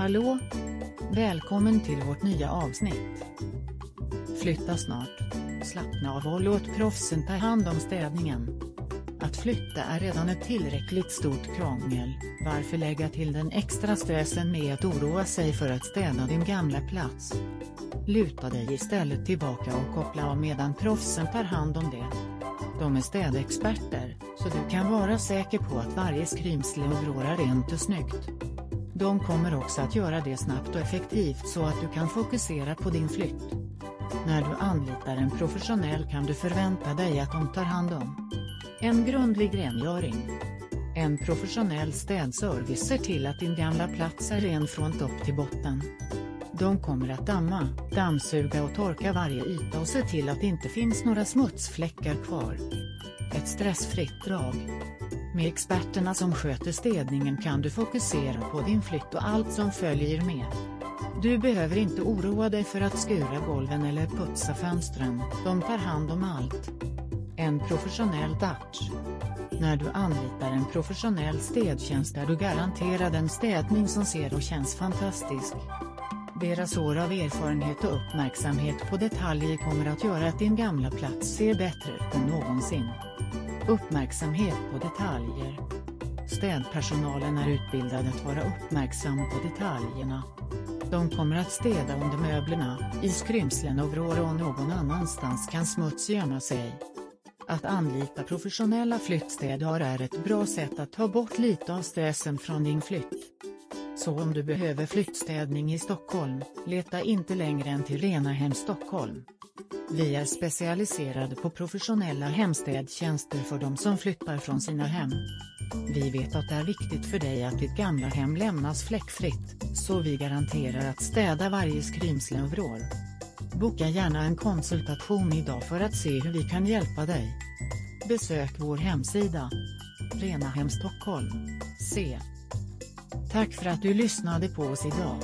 Hallå! Välkommen till vårt nya avsnitt. Flytta snart. Slappna av och låt proffsen ta hand om städningen. Att flytta är redan ett tillräckligt stort krångel, varför lägga till den extra stressen med att oroa sig för att städa din gamla plats? Luta dig istället tillbaka och koppla av medan proffsen tar hand om det. De är städexperter, så du kan vara säker på att varje skrymsle och vrår är rent och snyggt. De kommer också att göra det snabbt och effektivt så att du kan fokusera på din flytt. När du anlitar en professionell kan du förvänta dig att de tar hand om en grundlig rengöring. En professionell städservice ser till att din gamla plats är ren från topp till botten. De kommer att damma, dammsuga och torka varje yta och se till att det inte finns några smutsfläckar kvar. Ett stressfritt drag. Med experterna som sköter städningen kan du fokusera på din flytt och allt som följer med. Du behöver inte oroa dig för att skura golven eller putsa fönstren, de tar hand om allt. En professionell touch. När du anlitar en professionell städtjänst är du garanterad en städning som ser och känns fantastisk. Deras år av erfarenhet och uppmärksamhet på detaljer kommer att göra att din gamla plats ser bättre ut än någonsin. Uppmärksamhet på detaljer. Städpersonalen är utbildad att vara uppmärksam på detaljerna. De kommer att städa under möblerna, i skrymslen och vrår och någon annanstans kan smuts gömma sig. Att anlita professionella flyttstädare är ett bra sätt att ta bort lite av stressen från din flytt. Så om du behöver flyttstädning i Stockholm, leta inte längre än till Rena Hem Stockholm. Vi är specialiserade på professionella hemstädtjänster för de som flyttar från sina hem. Vi vet att det är viktigt för dig att ditt gamla hem lämnas fläckfritt, så vi garanterar att städa varje skrymsle och vrår. Boka gärna en konsultation idag för att se hur vi kan hjälpa dig. Besök vår hemsida. Renahem Stockholm. Se. Tack för att du lyssnade på oss idag.